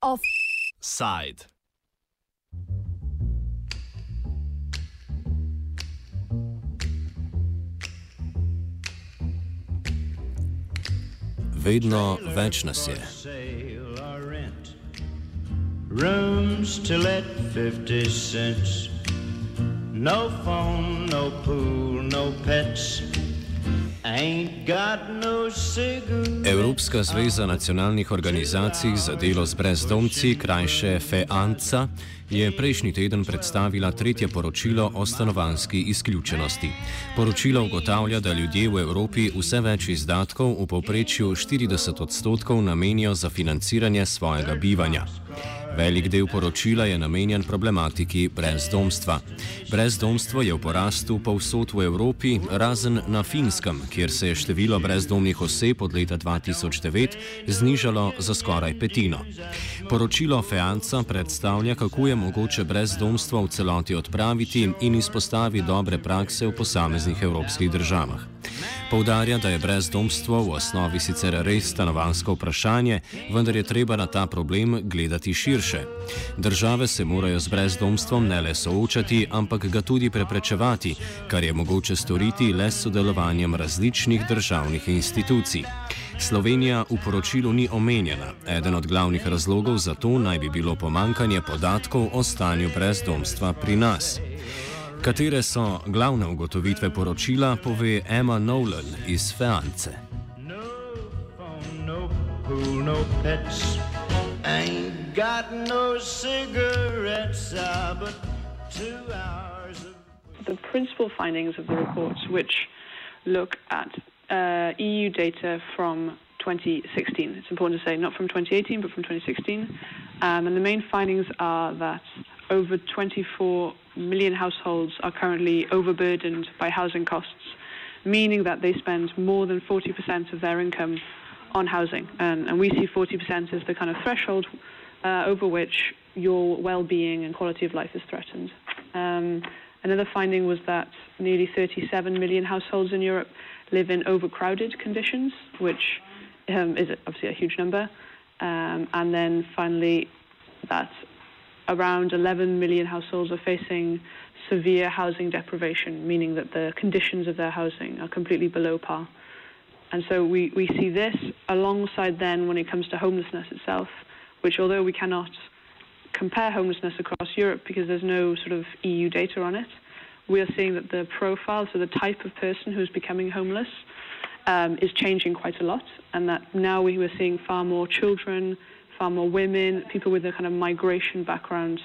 Offside. Vedno več nas je. Rooms to let 50 cents. No phone, no pool, no pets. Evropska zveza nacionalnih organizacij za delo z brezdomci, krajše FEANCA, je prejšnji teden predstavila tretje poročilo o stanovanski izključenosti. Poročilo ugotavlja, da ljudje v Evropi vse več izdatkov, v povprečju 40 odstotkov, namenijo za financiranje svojega bivanja. Velik del poročila je namenjen problematiki brezdomstva. Brezdomstvo je v porastu povsod v Evropi, razen na Finskem, kjer se je število brezdomnih oseb od leta 2009 znižalo za skoraj petino. Poročilo FEANCA predstavlja, kako je mogoče brezdomstvo v celoti odpraviti in izpostavi dobre prakse v posameznih evropskih državah. Poudarja, da je brezdomstvo v osnovi sicer res stanovansko vprašanje, vendar je treba na ta problem gledati širše. Države se morajo z brezdomstvom ne le soočati, ampak ga tudi preprečevati, kar je mogoče storiti le s sodelovanjem različnih državnih institucij. Slovenija v poročilu ni omenjena. Eden od glavnih razlogov za to naj bi bilo pomankanje podatkov o stanju brezdomstva pri nas. Katere so glavne ugotovitve poročila, pove Emma Nolan iz Feance. No phone, no pool, no pets, ain't got no cigarettes, but two hours of... The principal findings of the reports, which look at uh, EU data from 2016. It's important to say not from 2018, but from 2016. Um, and the main findings are that over 24 million households are currently overburdened by housing costs, meaning that they spend more than 40% of their income on housing. And, and we see 40% as the kind of threshold uh, over which your well being and quality of life is threatened. Um, another finding was that nearly 37 million households in Europe live in overcrowded conditions, which um, is obviously a huge number. Um, and then finally, that around 11 million households are facing severe housing deprivation, meaning that the conditions of their housing are completely below par. And so we, we see this alongside then when it comes to homelessness itself, which although we cannot compare homelessness across Europe because there's no sort of EU data on it, we are seeing that the profile, so the type of person who's becoming homeless, um, is changing quite a lot, and that now we are seeing far more children, far more women, people with a kind of migration background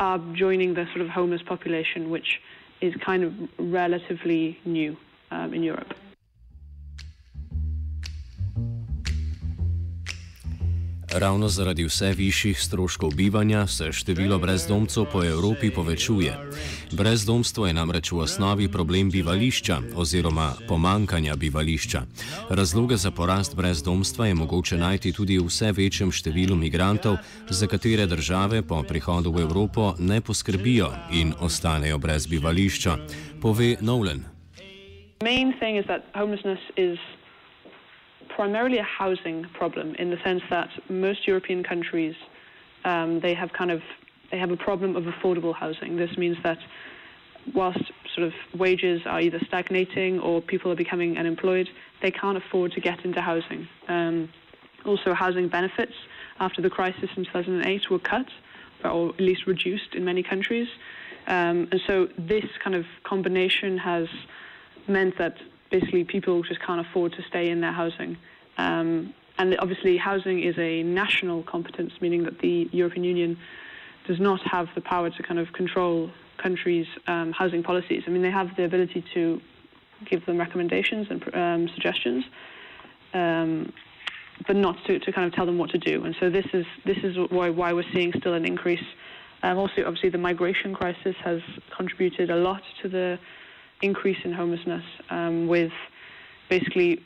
are joining the sort of homeless population, which is kind of relatively new um, in Europe. Ravno zaradi vse višjih stroškov bivanja se število brezdomcev po Evropi povečuje. Brezdomstvo je namreč v osnovi problem bivališča oziroma pomankanja bivališča. Razloge za porast brezdomstva je mogoče najti tudi v vse večjem številu migrantov, za katere države po prihodu v Evropo ne poskrbijo in ostanejo brez bivališča, pove Nolan. Main thing is that homelessness is primarily a housing problem in the sense that most European countries um, they have kind of they have a problem of affordable housing. This means that whilst sort of wages are either stagnating or people are becoming unemployed, they can't afford to get into housing. Um, also, housing benefits after the crisis in 2008 were cut, or at least reduced in many countries. Um, and so this kind of combination has meant that basically people just can't afford to stay in their housing. Um, and obviously, housing is a national competence, meaning that the European Union does not have the power to kind of control countries' um, housing policies. I mean, they have the ability to give them recommendations and um, suggestions, um, but not to, to kind of tell them what to do. And so this is this is why why we're seeing still an increase. Um, also, obviously, the migration crisis has contributed a lot to the increase in homelessness um, with basically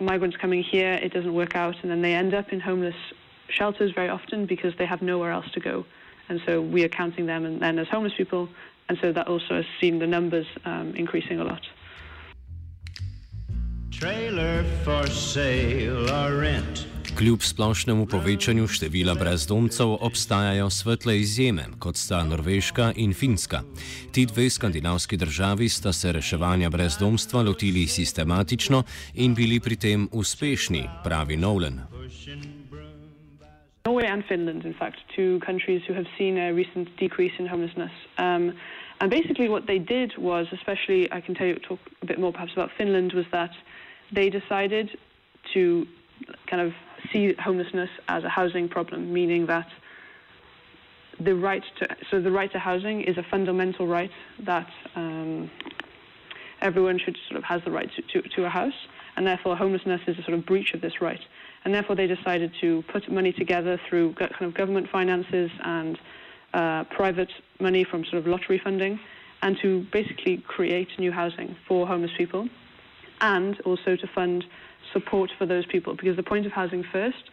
migrants coming here, it doesn't work out, and then they end up in homeless shelters very often because they have nowhere else to go. And so we are counting them and then as homeless people, and so that also has seen the numbers um, increasing a lot. trailer for sale or rent. Kljub splošnemu povečanju števila brezdomcev obstajajo svetle izjeme, kot sta Norveška in Finska. Ti dve skandinavski državi sta se reševanja brezdomstva lotili sistematično in bili pri tem uspešni, pravi Nolan. Norway and Finland, in fact, two countries who have seen a recent decrease in homelessness. Um, and basically, what they did was, especially, I can tell you, talk a bit more perhaps about Finland, was that they decided to kind of see homelessness as a housing problem, meaning that the right to so the right to housing is a fundamental right that um, everyone should sort of has the right to, to, to a house, and therefore homelessness is a sort of breach of this right. And therefore, they decided to put money together through kind of government finances and uh, private money from sort of lottery funding, and to basically create new housing for homeless people, and also to fund support for those people because the point of Housing First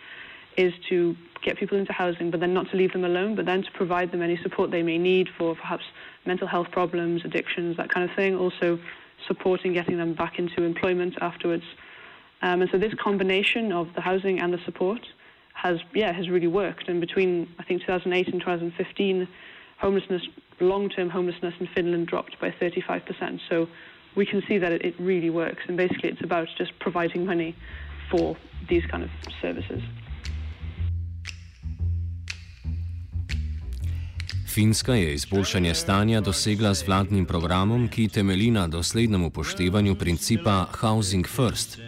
is to get people into housing, but then not to leave them alone, but then to provide them any support they may need for perhaps mental health problems, addictions, that kind of thing. Also, supporting getting them back into employment afterwards. Um, and so this combination of the housing and the support has, yeah, has really worked. And between I think 2008 and 2015, homelessness, long-term homelessness in Finland dropped by 35%. So we can see that it, it really works. And basically, it's about just providing money for these kind of services. Finska je izboljšanje stanja dosegla z vladnim programom, ki temelji na doslednem upoštevanju principa Housing First.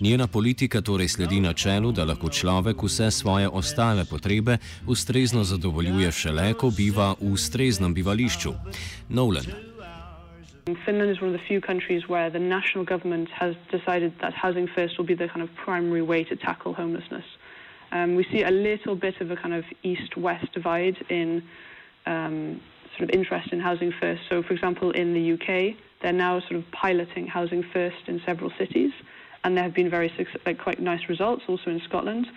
Njena politika torej sledi načelu, da lahko človek vse svoje ostale potrebe ustrezno zadovoljuje šele, ko biva v ustreznem bivališču. Nolan. Finland is one of the few countries where the national government has decided that housing first will be the kind of primary way to tackle homelessness. Um, we see a little bit of a kind of east-west divide in um, sort of interest in housing first. So, for example, in the UK, they're now sort of piloting housing first in several cities, and there have been very like, quite nice results also in Scotland.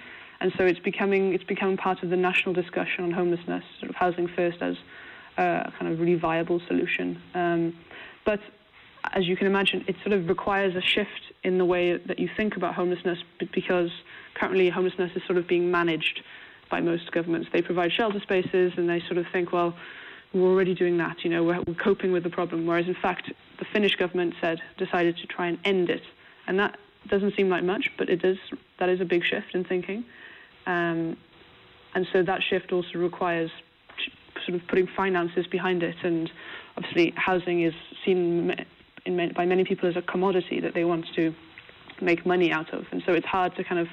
And so it's becoming it's becoming part of the national discussion on homelessness, sort of housing first as a kind of really viable solution. Um, but as you can imagine, it sort of requires a shift in the way that you think about homelessness because currently homelessness is sort of being managed by most governments. They provide shelter spaces and they sort of think, well, we're already doing that, you know, we're, we're coping with the problem. Whereas in fact, the Finnish government said, decided to try and end it. And that doesn't seem like much, but it is, that is a big shift in thinking. Um, and so that shift also requires sort of putting finances behind it and obviously housing is seen in, by many people as a commodity that they want to make money out of. And so it's hard to kind of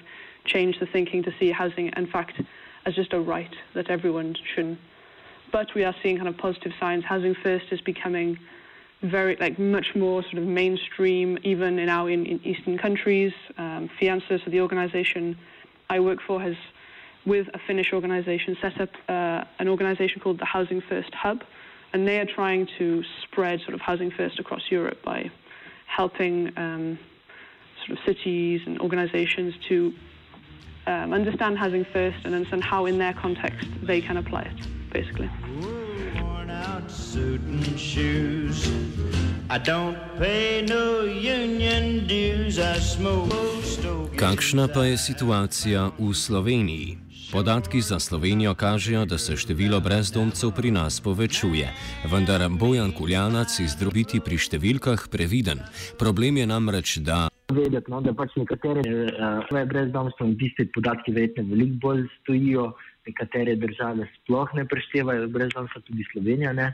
change the thinking to see housing, in fact, as just a right that everyone should. But we are seeing kind of positive signs. Housing First is becoming very, like, much more sort of mainstream, even now in, in Eastern countries. Um, Fianza, so the organization I work for, has, with a Finnish organization, set up uh, an organization called the Housing First Hub, and they are trying to spread sort of housing first across Europe by helping um, sort of cities and organizations to um, understand housing first and understand how in their context they can apply it, basically. Kakšna pa je situacija v Sloveniji? Podatki za Slovenijo kažejo, da se število brezdomcev pri nas povečuje, vendar Bojan Kuljanac izdrobiti pri številkah previden. Problem je namreč, da. Vedeti, no, da pač nekatere uh, brezdomstvo in tiste podatki verjetno veliko bolj stojijo, nekatere države sploh ne preštevajo brezdomstva, tudi Slovenija ne.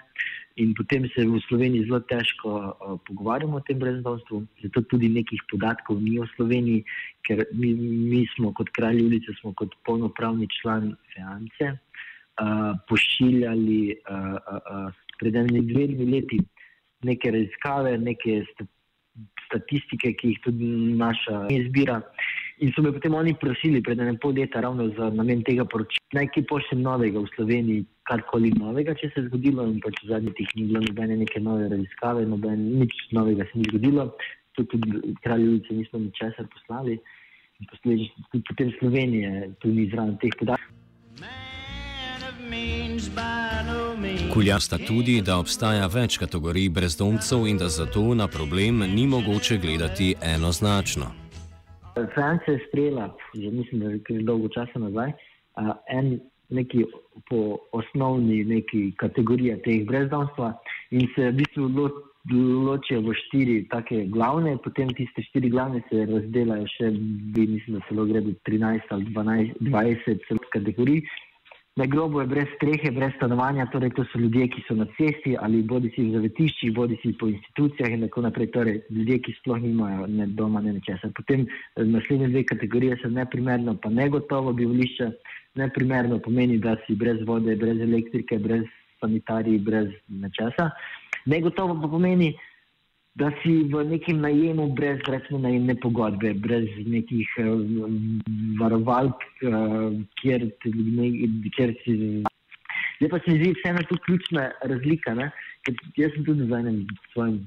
In potem se v Sloveniji zelo težko uh, pogovarjamo o tem brezdomstvu, zato tudi nekih podatkov ni v Sloveniji, ker mi, mi smo kot kralj ulice, smo kot polnopravni član FEANCE uh, pošiljali uh, uh, uh, pred enimi dvemi leti neke raziskave, neke statistike, ki jih tudi naša izbira. In so me potem oni prosili, pred enim pol leta, ravno za namen tega poročila, naj kaj pošljem novega v Sloveniji, karkoli novega, če se je zgodilo. In pač v zadnjih teh ni bilo nobene neke nove raziskave, nobene, nič novega se ni zgodilo. Tudi kraljevice nismo ničesar poslali. Posledično tudi potem Slovenije, tudi zraven teh podatkov. Kulja sta tudi, da obstaja več kategorij brezdomcev in da zato na problem ni mogoče gledati enoznačno. Francija je sprejela, že mislim, da je že dolgo časa nazaj, en neki po osnovni neki kategoriji teh brezdomstva in se v bistvu ločijo v štiri take glavne, potem tiste štiri glavne se razdelajo še, bi mislim, da celo gre do 13 ali 12, 20 kategorij. Na grobu je brez strehe, brez stanovanja, torej to so ljudje, ki so na cesti ali bodi si v zavetiščih, bodi si po institucijah in tako naprej, torej ljudje, ki sploh nimajo ne doma, ne nečesa. Potem eh, naslednje dve kategorije so neprimerno, pa negotovo bivališče. Neprimerno pomeni, da si brez vode, brez elektrike, brez sanitarij, brez nečesa. Negotovo pa pomeni, da si v nekem najemu brez recimo najemne pogodbe, brez nekih uh, varovalk, uh, kjer, ne, kjer si. Zdaj pa se mi zdi vseeno tu ključna razlika. Ne? Ker jaz sem tudi za enem svojem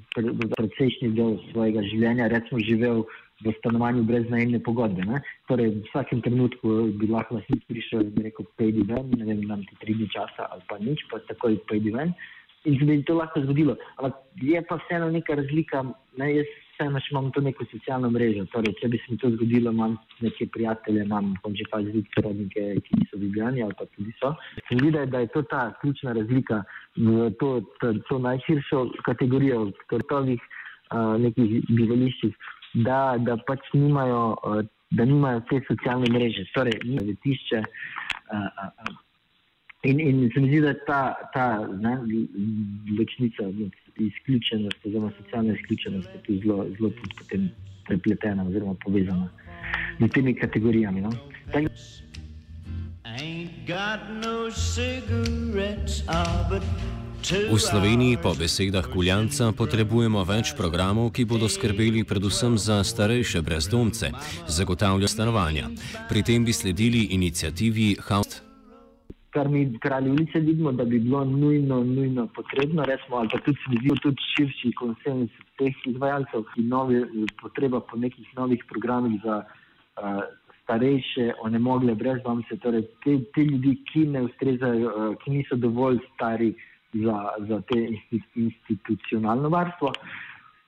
precejšnji del svojega življenja recimo živel v stanovanju brez najemne pogodbe. Ne? Torej v vsakem trenutku bi lahko nas nič prišel in rekel, pejdi ven, ne vem, nam ti tri dni časa ali pa nič, pa takoj pejdi ven. In se bi to lahko zgodilo. Ampak je pa vseeno neka razlika, ne, jaz vseeno še imam to neko socialno mrežo. Torej, če bi se mi to zgodilo, imam neke prijatelje, imam konče pa tudi sorodnike, ki niso v Ljubljani ali pa tudi so. Mi zdi, da je to ta ključna razlika v to, to, to najširšo kategorijo, torej tovih uh, nekih bivališčih, da, da pač nimajo, uh, da nimajo te socialne mreže, torej nimajo vetišče. Uh, uh, In, in se mi zdi, da je ta, ta ločnica, izključenost, oziroma socialna izključenost, tu zelo, zelo prepletena oziroma povezana z temi kategorijami. No? V Sloveniji po besedah Kuljanca potrebujemo več programov, ki bodo skrbeli predvsem za starejše brezdomce, zagotavljajo stanovanja. Pri tem bi sledili inicijativi House kar mi kralji ulice vidimo, da bi bilo nujno, nujno potrebno, resmo, ali pa tudi se zdi tudi širši konsens teh izvajalcev, ki novi, potreba po nekih novih programih za uh, starejše, onemogle brezdomce, torej te, te ljudi, ki ne ustrezajo, uh, ki niso dovolj stari za, za te institucionalno varstvo,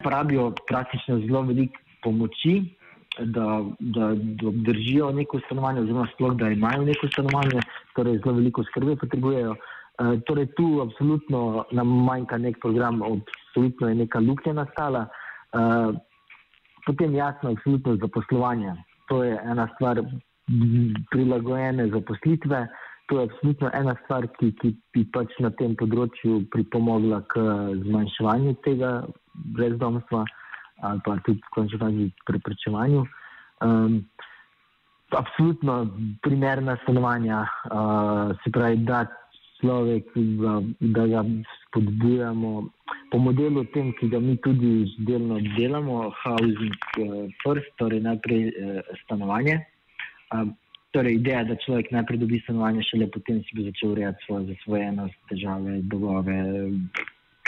pravijo praktično zelo veliko pomoči da, da, da držijo neko stanovanje, oziroma sploh, da imajo neko stanovanje, torej zelo veliko skrbe potrebujejo. E, torej, tu absolutno nam manjka nek program, absolutno je neka luknja nastala. E, potem jasno, absolutno zaposlovanje. To je ena stvar prilagojene zaposlitve. To je absolutno ena stvar, ki, ki bi pač na tem področju pripomogla k zmanjševanju tega brezdomstva ali pa tudi v končni fazi preprečevanju. Um, absolutno primerna stanovanja, uh, se pravi, da človek, da ga spodbujamo po modelu tem, ki ga mi tudi delno delamo, housing uh, first, torej najprej uh, stanovanje. Um, Torej, ideja, da človek najprej dobi stanovanje, šele potem si bo začel urejati svojo zasvojenost, težave, dolgove,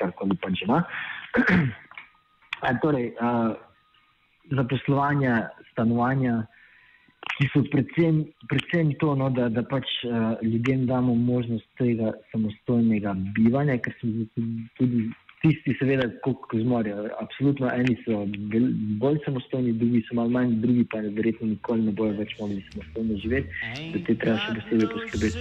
karkoli pač ima. Torej, uh, zaposlovanje, stanovanja, ki so predvsem, predvsem to, no, da, da pač uh, ljudem damo možnost tega samostojnega bivanja, ker so tudi tisti, seveda, kot zmorejo. Absolutno, eni so bolj samostojni, drugi so malo manj, drugi pa verjetno nikoli ne bojo več mogli samostojno živeti, da te treba še posebej poskrbeti.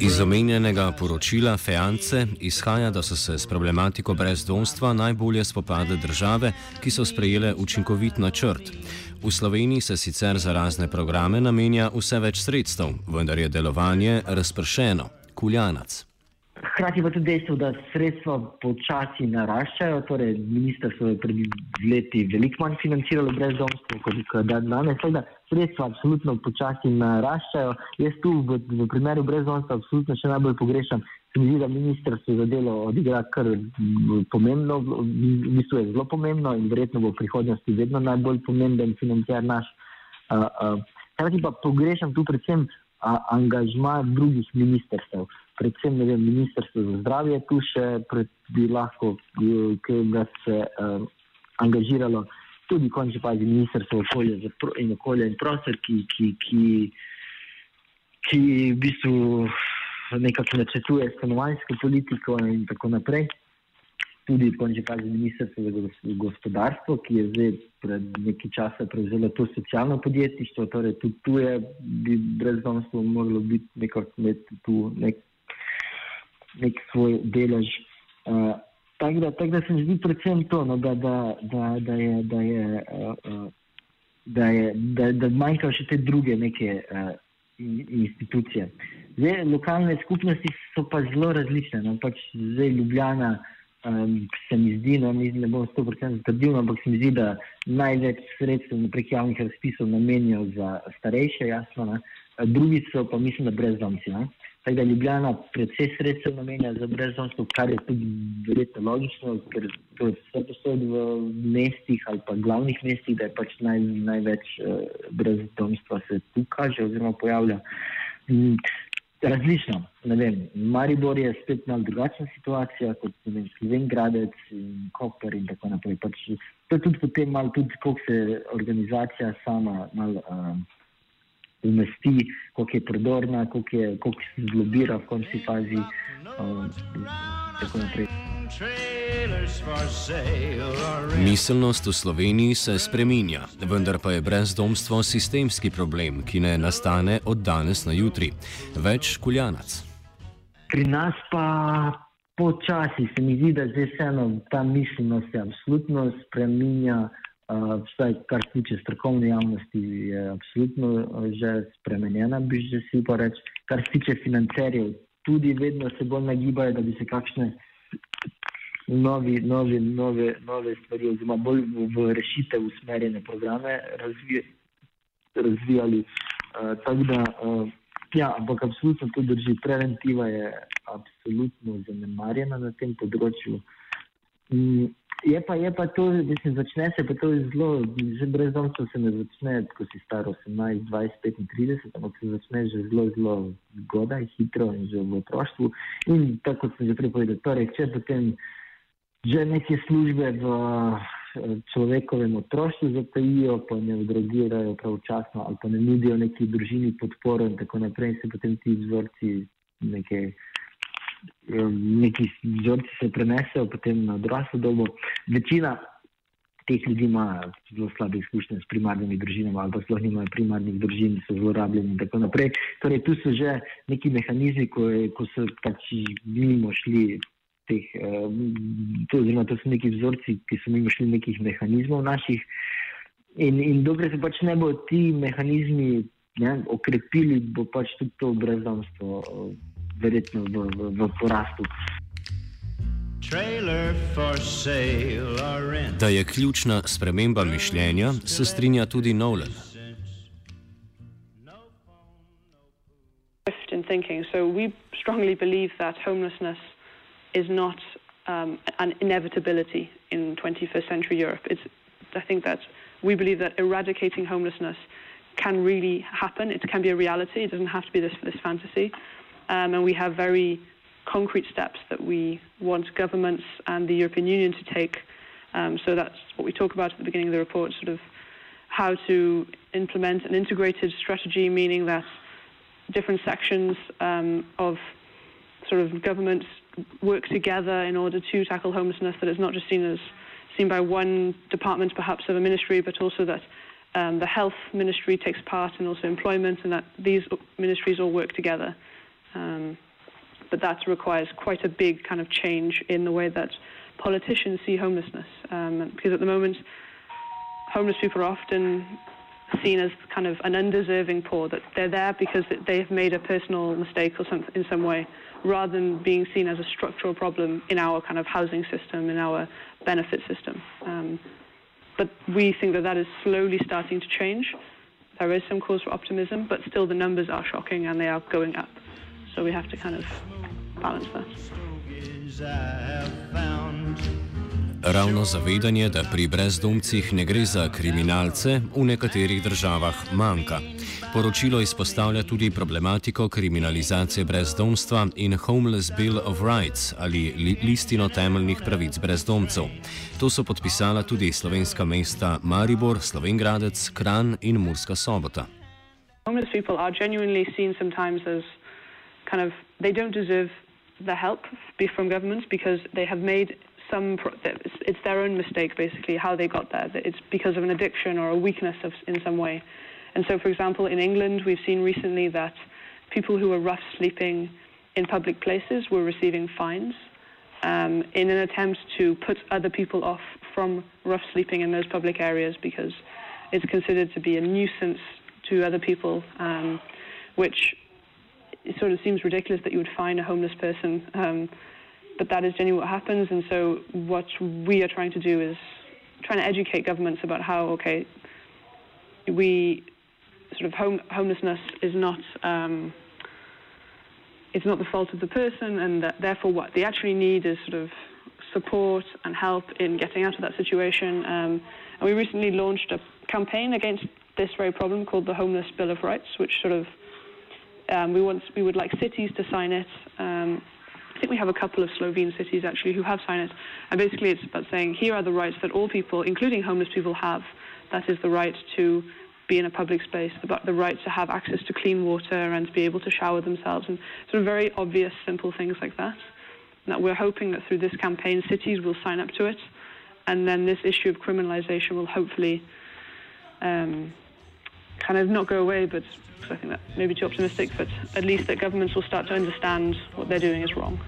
Iz omenjenega poročila Feance izhaja, da so se s problematiko brezdomstva najbolje spopadle države, ki so sprejele učinkovit načrt. V Sloveniji se sicer za razne programe namenja vse več sredstev, vendar je delovanje razpršeno. Kuljanac. Hkrati pa tudi dejstvo, da sredstva počasi naraščajo. Torej, ministrstvo je pred leti veliko manj financiralo brezdomstvo, kot je danes. Seveda, sredstva absolutno počasi naraščajo. Jaz tu v, v primeru brezdomstva absolutno še najbolj pogrešam. Se mi zdi, da ministrstvo za delo odigra kar pomembno, v bistvu je zelo pomembno in verjetno bo v prihodnosti vedno najbolj pomemben financiar naš. Hkrati uh, uh, pa pogrešam tu predvsem angažma drugih ministrstv predvsem vem, ministrstvo za zdravje tu še bi lahko, ki bi se um, angažiralo, tudi končni fazi ministrstvo okolje in okolje in prostor, ki, ki, ki, ki v bistvu nekako načrtuje stanovanjsko politiko in tako naprej. Tudi končni fazi ministrstvo za gospodarstvo, ki je zdaj pred nekaj časa prevzelo to socialno podjetništvo, torej tudi tu je bi brezdomstvo moglo biti nekako tu nek, nek svoj delež. Uh, tako, da, tako da se mi zdi predvsem to, no, da, da, da, da je, da je, uh, da je, da, da manjkajo še te druge neke uh, institucije. Zdaj, lokalne skupnosti so pa zelo različne. No, pač zdaj Ljubljana um, se mi zdi, no, ne bom 100% zatrdil, ampak se mi zdi, da največ sredstev prek javnih razpisov namenijo za starejše, jasno, ne. drugi so pa mislim, da brezdomci. Ne. Tako da Ljubljana predvsej sredstev namenja za brezdomstvo, kar je tudi verjetno logično, ker to je vse posod v mestih ali pa glavnih mestih, da je pač naj, največ uh, brezdomstva se tu kaže oziroma pojavlja. Različno. Maribor je spet malo drugačna situacija kot Sloven, Gradec in Koper in tako naprej. Pač, to je tudi potem malo, tudi kako se organizacija sama malo um, umesti, koliko je prodorna, koliko, je, koliko se zlobira v končni fazi um, in tako naprej. Miselnost v Sloveniji se spreminja, vendar pa je brezdomstvo sistemski problem, ki ne nastane od danes na jutri. Več kuljanac. Pri nas pa počasi se mi zdi, da zdaj vseeno ta miselnost se absolutno spreminja. Uh, vsaj kar se tiče strokovne javnosti, je absolutno že spremenjena, bi že si pa reči. Kar se tiče financerjev, tudi vedno se bolj nagibajo, da bi se kakšne novi, novi, nove, nove stvari, oziroma bolj v, rešitev usmerjene programe razvije, razvijali. Uh, tako da, uh, ja, ampak absolutno to drži. Preventiva je absolutno zanemarjena na tem področju. Um, je, pa, je pa to, se začne se pa to zelo, že brezdomstvo se ne začne, ko si star 18, 20, 35, ampak se začne že zelo, zelo zgodaj, hitro in že v otroštvu. In tako kot sem že prej povedal, torej, če potem že neke službe v eh, človekovem otroštvu zatajijo, pa ne odrogirajo pravočasno ali pa ne nudijo neki družini podporo in tako naprej, in se potem ti vzorci neke. Eh, neki vzorci se prenesejo potem na odraslo dobo. Večina teh ljudi ima zelo slabe izkušnje s primarnimi družinami, ali pa sploh nimajo primarnih družin, so zlorabljeni in tako naprej. Torej, tu so že neki mehanizmi, ko, ko so pač mimo šli teh, uh, oziroma to so neki vzorci, ki so mi šli nekih mehanizmov naših. In, in dokler se pač ne bo ti mehanizmi ne, okrepili, bo pač tudi to brezdomstvo uh, verjetno v, v, v porastu. Da je ključna sprememba mišljenja, se strinja tudi Nolan. Thinking. So we strongly believe that homelessness is not um, an inevitability in 21st century Europe. It's, I think that we believe that eradicating homelessness can really happen. It can be a reality. It doesn't have to be this, this fantasy. Um, and we have very concrete steps that we want governments and the European Union to take. Um, so that's what we talk about at the beginning of the report, sort of how to implement an integrated strategy, meaning that different sections um, of sort of governments work together in order to tackle homelessness, that it's not just seen as seen by one department, perhaps of a ministry, but also that um, the health ministry takes part and also employment, and that these ministries all work together. Um, but that requires quite a big kind of change in the way that politicians see homelessness, um, because at the moment, homeless people are often seen as kind of an undeserving poor, that they're there because they've made a personal mistake or something in some way rather than being seen as a structural problem in our kind of housing system, in our benefit system. Um, but we think that that is slowly starting to change. There is some cause for optimism, but still the numbers are shocking and they are going up. So we have to kind of balance that. Ravno zavedanje, da pri brezdomcih ne gre za kriminalce, v nekaterih državah manjka. Poročilo izpostavlja tudi problematiko kriminalizacije brezdomstva in Homeless Bill of Rights ali listino temeljnih pravic brezdomcev. To so podpisala tudi slovenska mesta Maribor, Slovengradec, Kran in Murska sobota. Homeless people are genuinely seen sometimes as kind of, they don't deserve the help from governments because they have made some it's their own mistake basically how they got there. It's because of an addiction or a weakness of, in some way. And so, for example, in England, we've seen recently that people who were rough sleeping in public places were receiving fines um, in an attempt to put other people off from rough sleeping in those public areas because it's considered to be a nuisance to other people, um, which it sort of seems ridiculous that you would fine a homeless person. Um, but that is genuinely what happens. And so, what we are trying to do is trying to educate governments about how, okay, we sort of home, homelessness is not um, it's not the fault of the person, and that therefore what they actually need is sort of support and help in getting out of that situation. Um, and we recently launched a campaign against this very problem called the Homeless Bill of Rights, which sort of um, we want we would like cities to sign it. Um, think we have a couple of Slovene cities actually who have signed it, and basically it's about saying here are the rights that all people, including homeless people, have. That is the right to be in a public space, the, the right to have access to clean water and to be able to shower themselves, and sort of very obvious, simple things like that. And that we're hoping that through this campaign, cities will sign up to it, and then this issue of criminalisation will hopefully um, kind of not go away, but I think that may be too optimistic, but at least that governments will start to understand what they're doing is wrong.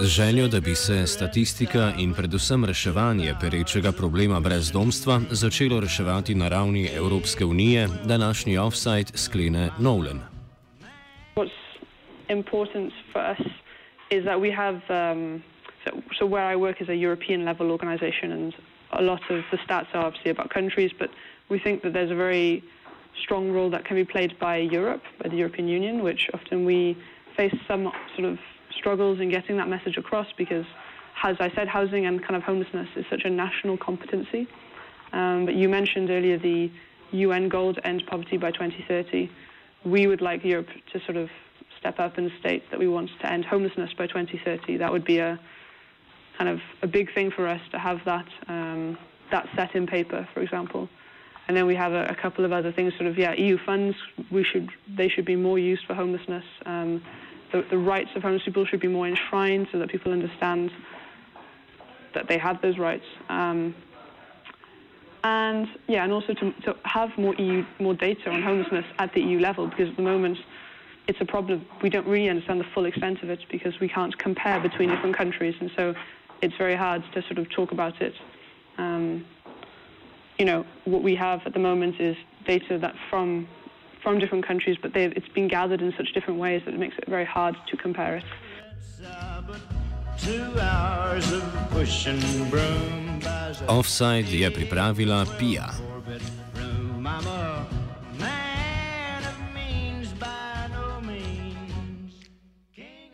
Z željo, da bi se statistika in predvsem reševanje perečega problema brezdomstva začelo reševati na ravni Evropske unije, današnji offside sklene Nolan. important for us is that we have um, so, where I work is a European level organization and a lot of the stats are obviously about countries but we think that there's a very strong role that can be played by Europe by the European Union which often we face some sort of struggles in getting that message across because, as I said, housing and kind of homelessness is such a national competency. Um, but you mentioned earlier the UN goal to end poverty by 2030. We would like Europe to sort of step up and state that we want to end homelessness by 2030. That would be a kind of a big thing for us to have that um, that set in paper, for example. And then we have a, a, couple of other things, sort of yeah, EU funds. We should they should be more used for homelessness. Um, the, the rights of homeless people should be more enshrined so that people understand that they have those rights. Um, and yeah, and also to, to have more EU, more data on homelessness at the EU level, because at the moment it's a problem. We don't really understand the full extent of it because we can't compare between different countries, and so it's very hard to sort of talk about it. Um, you know, what we have at the moment is data that from from different countries, but it's been gathered in such different ways that it makes it very hard to compare it. Offside je pripravila Pia.